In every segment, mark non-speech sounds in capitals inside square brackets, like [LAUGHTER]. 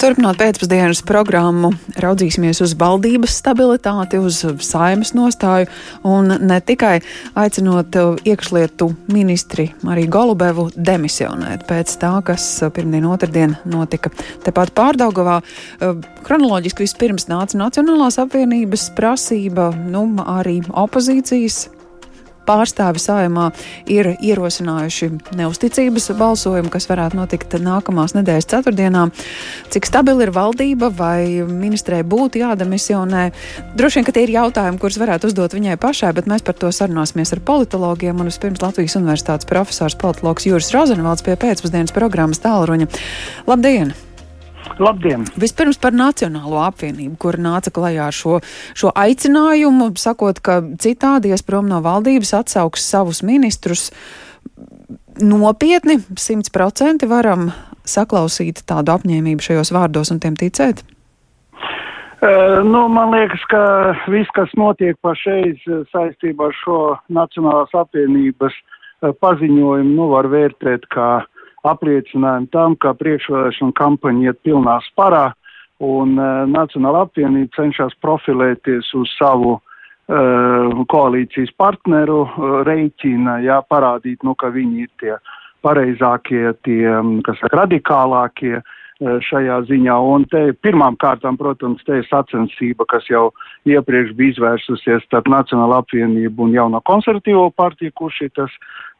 Turpinot pēcpusdienas programmu, raudzīsimies uz valdības stabilitāti, uz saimas nostāju un ne tikai aicinot iekšlietu ministri arī Golubevu demisionēt pēc tā, kas pirmdien otrdien notika tepat pārdaugavā. Kronoloģiski vispirms nāca Nacionālās apvienības prasība, nu arī opozīcijas pārstāvi saimā ir ierosinājuši neusticības balsojumu, kas varētu notikt nākamās nedēļas ceturtdienā. Cik stabila ir valdība vai ministrē būtu jādemisionē? Droši vien, ka tie ir jautājumi, kurus varētu uzdot viņai pašai, bet mēs par to sarunāsimies ar politologiem un vispirms Latvijas Universitātes profesors politologs Jūris Rozenvalds pie pēcpusdienas programmas tālruņa. Labdien! Labdien! Vispirms par Nacionālo apvienību, kur nāca klajā ar šo, šo aicinājumu, sakot, ka citādi ies prom no valdības, atsauks savus ministrus. Nopietni, simt procenti varam saklausīt tādu apņēmību šajos vārdos un tiem ticēt? Nu, man liekas, ka viss, kas notiek pašreiz saistībā ar šo Nacionālās apvienības paziņojumu, nu, var vērtēt kā uh, apliecinājumu tam, ka priekšvēlēšana kampaņa iet pilnā sparā un uh, Nacionāla apvienība cenšas profilēties uz savu uh, koalīcijas partneru uh, reiķina, jā, parādīt, nu, ka viņi ir tie pareizākie, tie, kas saka, radikālākie, uh, šajā ziņā. Un te pirmām kārtām, protams, te ir sacensība, kas jau iepriekš bija izvērsusies starp Nacionālo apvienību un jauno konservatīvo partiju, kurš ir tas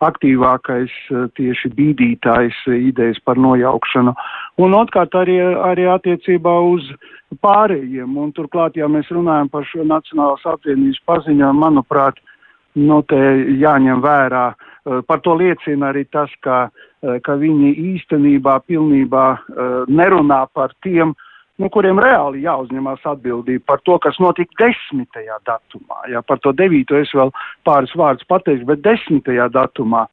aktīvākais eh, tieši bīdītājs idejas par nojaukšanu. Un otrkārt arī, arī attiecībā uz pārējiem. Un turklāt, ja mēs runājam par šo Nacionālās apvienības paziņojumu, manuprāt, nu, te jāņem vērā. Eh, par to liecina arī tas, ka Eh, ka viņi īstenībā pilnībā eh, nerunā par tiem, nu, kuriem reāli jāuzņemās atbildība par to, kas notika desmitajā datumā. Jā, par to devīto es vēl pāris vārdus pateikšu, bet desmitajā datumā,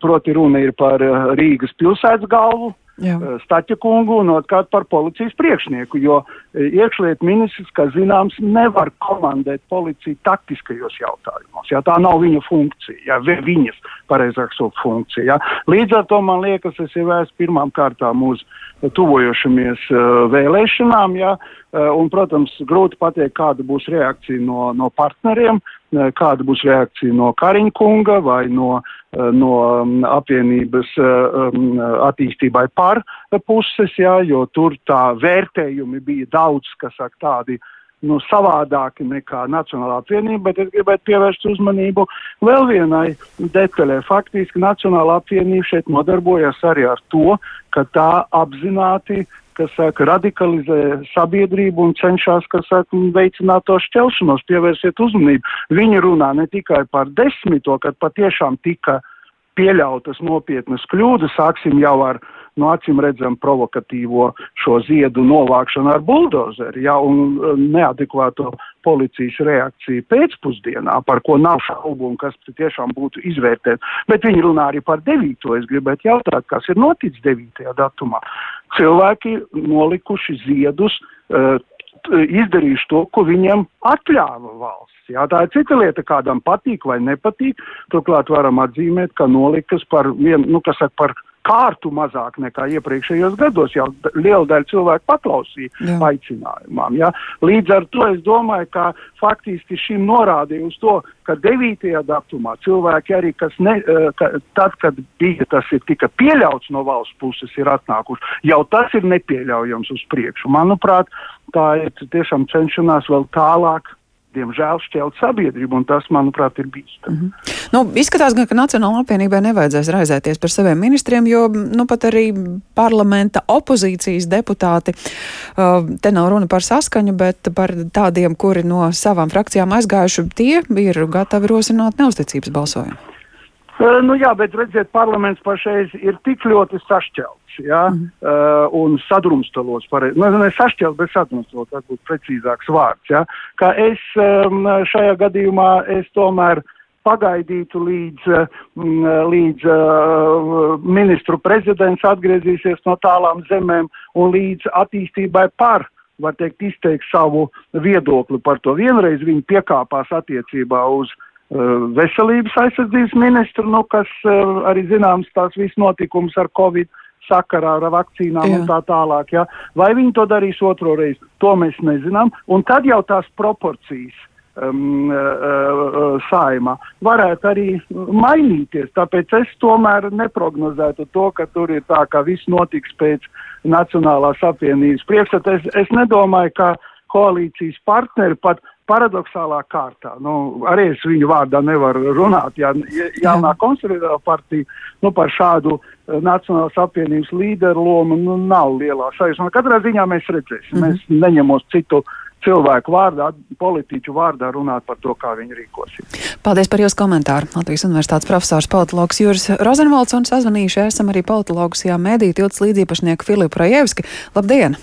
proti runa ir par Rīgas pilsētas galvu. Eh, Staķa kungu un otrkārt par policijas priekšnieku, jo eh, iekšliet ministrs, kā zināms, nevar komandēt policiju taktiskajos jautājumos. Jā, tā nav viņa funkcija, jā, viņas, pareizāk sakot, funkcija. Jā. Līdz ar to man liekas, es esmu pirmām kārtām uz tuvojošamies uh, vēlēšanām, jā, uh, un, protams, grūti pateikt, kāda būs reakcija no, no partneriem, uh, kāda būs reakcija no Kariņa kunga vai no uh, Eh, no mm, apvienības eh, mm, attīstībai par puses, jā, jo tur tā vērtējumi bija daudz, kas saka tādi nu, savādāki nekā Nacionālā apvienība, bet es gribētu pievērst uzmanību vēl vienai detaļai. Faktiski Nacionālā apvienība šeit nodarbojas arī ar to, ka tā apzināti kas saka, radikalizē sabiedrību un cenšas, kas saka, veicināt to šķelšanos, pievērsiet uzmanību. Viņi runā ne tikai par desmito, kad patiešām tika pieļautas nopietnas kļūdas, sāksim jau ar, no acīm redzam, provokatīvo šo ziedu novākšanu ar buldozeri, ja, un neadekvāto policijas reakciju pēcpusdienā, par ko nav šaubu un kas tiešām būtu izvērtēt. Bet viņi runā arī par devīto. Es gribētu jautāt, kas ir noticis devītajā datumā cilvēki nolikuši ziedus, uh, izdarījuši to, ko viņiem atļāva valsts. Jā, tā ir cita lieta, kādam patīk vai nepatīk. Turklāt varam atzīmēt, ka nolikas par vienu, nu, kas saka, par kārtu mazāk nekā iepriekšējos gados. Jau liela daļa cilvēku paklausīja jā. aicinājumam. Jā. Līdz ar to es domāju, ka faktiski šim norādīja uz to, ka 9. datumā cilvēki arī, kas ne, eh, ka, tad, kad bija tas ir tika pieļauts no valsts puses, ir atnākuši, jau tas ir nepieļaujams uz priekšu. Manuprāt, tā ir tiešām cenšanās vēl tālāk diemžēl šķelt sabiedrību, un tas, manuprāt, ir bīstami. Mm -hmm. nu, izskatās, gan, ka Nacionāla apvienībai nevajadzēs raizēties par saviem ministriem, jo nu, pat arī parlamenta opozīcijas deputāti, uh, te nav runa par saskaņu, bet par tādiem, kuri no savām frakcijām aizgājuši, tie ir gatavi rosināt neusticības balsojumu. Uh, nu jā, bet redziet, parlaments pašreiz ir tik ļoti sašķelts ja, mm. uh, un sadrumstalots, pareiz, nu, ne sašķelt, bet sadrumstalots, tas būtu precīzāks vārds. Ja, ka es um, šajā gadījumā es tomēr pagaidītu līdz, mm, līdz uh, ministru prezidents atgriezīsies no tālām zemēm un līdz attīstībai par, var teikt, izteikt savu viedokli par to. Vienreiz viņi piekāpās attiecībā uz veselības aizsardzības ministru, nu, kas arī zināms tās viss notikums ar Covid sakarā ar vakcīnām Jā. un tā tālāk. Ja? Vai viņi to darīs otro reizi, to mēs nezinām. Un tad jau tās proporcijas um, uh, uh, saimā varētu arī mainīties. Tāpēc es tomēr neprognozētu to, ka tur ir tā, ka viss notiks pēc Nacionālās apvienības priekšstata. Es, es nedomāju, ka koalīcijas partneri pat paradoxālā kārtā. Nu, arī es viņu vārdā nevaru runāt. Ja, jaunā konservatīvā partija nu, par šādu uh, Nacionālās apvienības līderu lomu nu, nav lielā sajūsmā. Katrā ziņā mēs redzēsim. Mm -hmm. Mēs neņemos citu cilvēku vārdā, politiķu vārdā runāt par to, kā viņi rīkosies. Paldies par jūsu komentāru. Latvijas Universitātes profesors politologs Juris Rozenvalds un sazvanījuši esam arī politologus jā mēdī tilts līdzīpašnieku Filipu Rajevski. Labdien!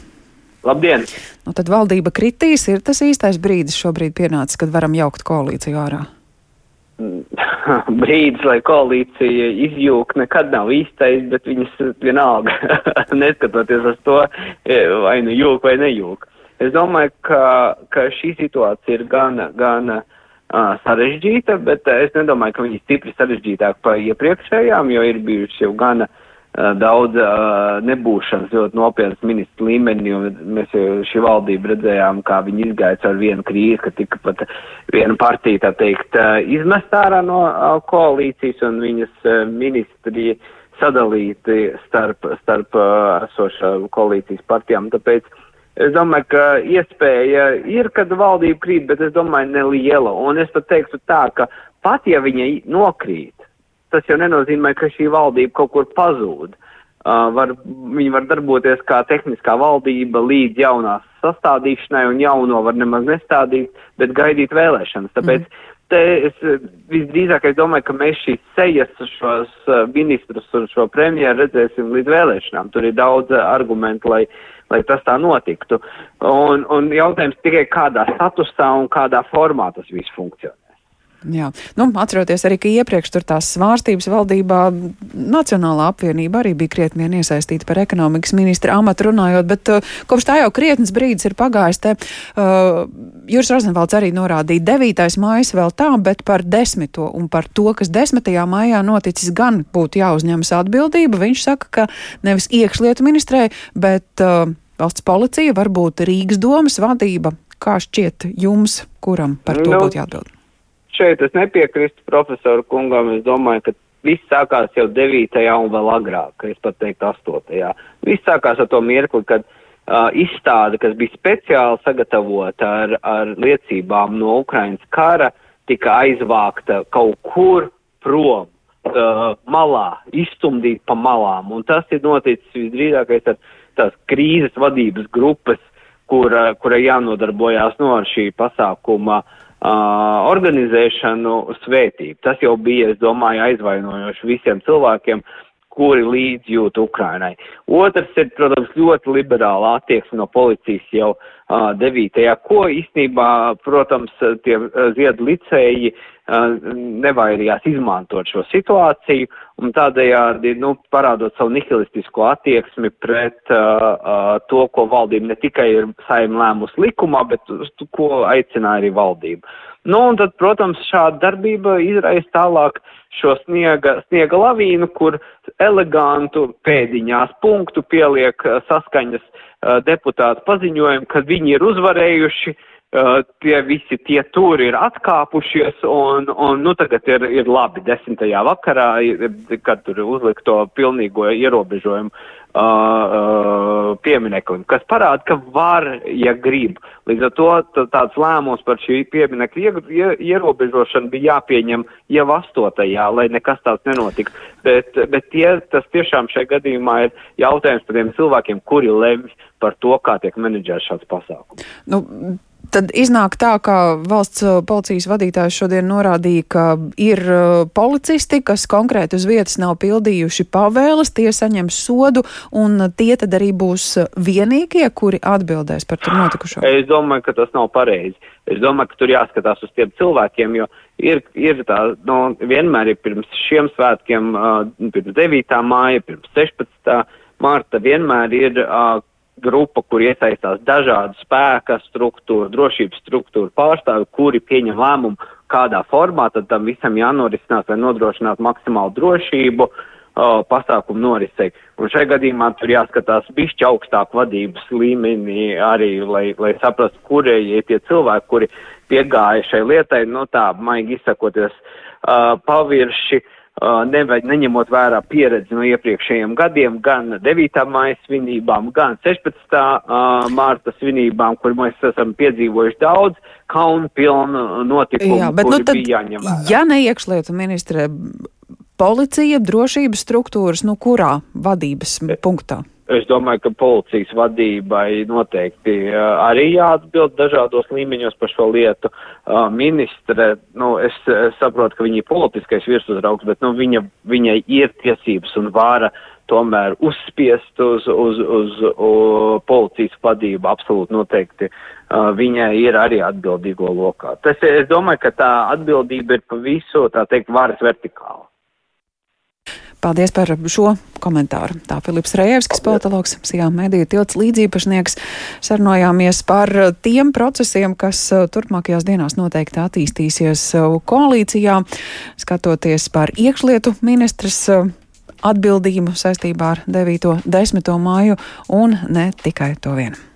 Labdien! Nu, tad valdība kritīs, ir tas īstais brīdis šobrīd pienācis, kad varam jaukt koalīciju ārā. [LAUGHS] brīdis, lai koalīcija izjūg, nekad nav īstais, bet viņas vienalga, [LAUGHS] neskatoties uz to, vai nu jūg vai nejūg. Es domāju, ka, ka šī situācija ir gan, gan uh, sarežģīta, bet es nedomāju, ka viņi ir stipri sarežģītāk par iepriekšējām, jo ir bijuši jau gana uh, daudz uh, nebūšanas ļoti nopietnas ministru līmenī, un mēs jau šī valdība redzējām, kā viņi izgāja ar vienu krīzi, ka tika pat viena partija, tā teikt, uh, izmest ārā no uh, koalīcijas, un viņas ministri sadalīti starp, starp esošā koalīcijas partijām. Tāpēc Es domāju, ka iespēja ir, kad valdība krīt, bet es domāju, neliela. Un es pat teiktu tā, ka pat ja viņa nokrīt, tas jau nenozīmē, ka šī valdība kaut kur pazūd. Uh, var, viņi var darboties kā tehniskā valdība līdz jaunās sastādīšanai, un jauno var nemaz nestādīt, bet gaidīt vēlēšanas. Tāpēc mm. te es visdrīzāk es domāju, ka mēs šīs sejas, šos uh, ministrus un šo premjeru redzēsim līdz vēlēšanām. Tur ir daudz uh, argumentu, lai lai tas tā notiktu. Un, un jautājums tikai kādā statusā un kādā formā tas viss funkcionē. Jā, nu, atceroties arī, ka iepriekš tur tās svārstības valdībā Nacionālā apvienība arī bija krietni vien iesaistīta par ekonomikas ministra amatu runājot, bet uh, kopš tā jau krietnes brīdis ir pagājis. Te, uh, Jūras Rozenvalds arī norādīja 9. mājas vēl tā, bet par 10. un par to, kas 10. mājā noticis, gan būtu jāuzņemas atbildība. Viņš saka, ka nevis iekšlietu ministrē, bet uh, valsts policija, varbūt Rīgas domas vadība. Kā šķiet jums, kuram par to nu, būtu jāatbild? Šeit es nepiekrīstu profesoru kungam. Es domāju, ka viss sākās jau 9. un vēl agrāk, es pat teiktu 8. Viss sākās ar to mirkli, kad uh, izstāde, kas bija speciāli sagatavota ar, ar liecībām no Ukrainas kara, tika aizvākta kaut kur prom. Uh, malā, izstumdīt pa malām, un tas ir noticis visdrīzākais ar tās krīzes vadības grupas, kura, kura jānodarbojās no ar šī pasākuma uh, uh, organizēšanu svētību. Tas jau bija, es domāju, aizvainojoši visiem cilvēkiem, kuri līdzjūt Ukrainai. Otrs ir, protams, ļoti liberāla attieksme no policijas jau uh, 9. ko īstenībā, protams, tie uh, ziedu licēji uh, nevairījās izmantot šo situāciju un tādējādi, nu, parādot savu nihilistisko attieksmi pret uh, uh, to, ko valdība ne tikai ir saim lēmus likumā, bet ko aicināja arī valdība. Nu, un tad, protams, šāda darbība izraisa tālāk šo sniega, sniega lavīnu, kur elegantu pēdiņās punktu pieliek saskaņas uh, deputātu paziņojumu, ka viņi ir uzvarējuši Uh, tie visi tie turi ir atkāpušies, un, un nu, tagad ir, ir labi desmitajā vakarā, kad tur uzlikt to pilnīgo ierobežojumu uh, uh, piemineklim, kas parāda, ka var, ja grib. Līdz ar to tāds lēmums par šī pieminekļa ierobežošanu bija jāpieņem jau astotajā, lai nekas tāds nenotika. Bet, bet tie, tas tiešām šajā gadījumā ir jautājums par tiem cilvēkiem, kuri lemj par to, kā tiek menedžēts šāds pasākums. Nu, Tad iznāk tā, ka valsts uh, policijas vadītājs šodien norādīja, ka ir uh, policisti, kas konkrēti uz vietas nav pildījuši pavēles, tie saņems sodu, un tie tad arī būs vienīgie, kuri atbildēs par tur notikušo. Es domāju, ka tas nav pareizi. Es domāju, ka tur jāskatās uz tiem cilvēkiem, jo ir, ir tā, nu, vienmēr ir pirms šiem svētkiem, uh, pirms 9. māja, pirms 16. marta, vienmēr ir grupa, kur iesaistās dažādu spēka struktūru, drošības struktūru pārstāvi, kuri pieņem lēmumu, kādā formā tad tam visam jānorisinās, lai nodrošinātu maksimālu drošību uh, pasākumu norisei. Un šajā gadījumā tur jāskatās bišķi augstāk vadības līmenī arī, lai, lai saprastu, kurie ir tie cilvēki, kuri piegāja šai lietai, nu tā, maigi izsakoties, uh, pavirši. Uh, nevajag neņemot vērā pieredzi no iepriekšējiem gadiem, gan 9. māja svinībām, gan 16. Uh, mārta svinībām, kur mēs esam piedzīvojuši daudz kaunu pilnu notikumu, Jā, bet, nu, tad, bija jāņem vērā. Ja ne iekšlietu ministre, policija, drošības struktūras, nu kurā vadības punktā? Es domāju, ka policijas vadībai noteikti uh, arī jāatbild dažādos līmeņos par šo lietu. Uh, ministre, nu, es, saprotu, ka viņa ir politiskais virsuzraugs, bet nu, viņa, viņai ir tiesības un vāra tomēr uzspiest uz, uz, uz, uz policijas vadību absolūti noteikti. Uh, viņai ir arī atbildīgo lokā. Tas, es domāju, ka tā atbildība ir pa visu, tā teikt, varas vertikāla. Paldies par šo komentāru. Tā Filips Rējevskis, politologs, Sijā mediju tilts līdzīpašnieks. Sarunājāmies par tiem procesiem, kas uh, turpmākajās dienās noteikti attīstīsies uh, koalīcijā, skatoties par iekšlietu ministras uh, atbildību saistībā ar 9. 10. māju un ne tikai to vienu.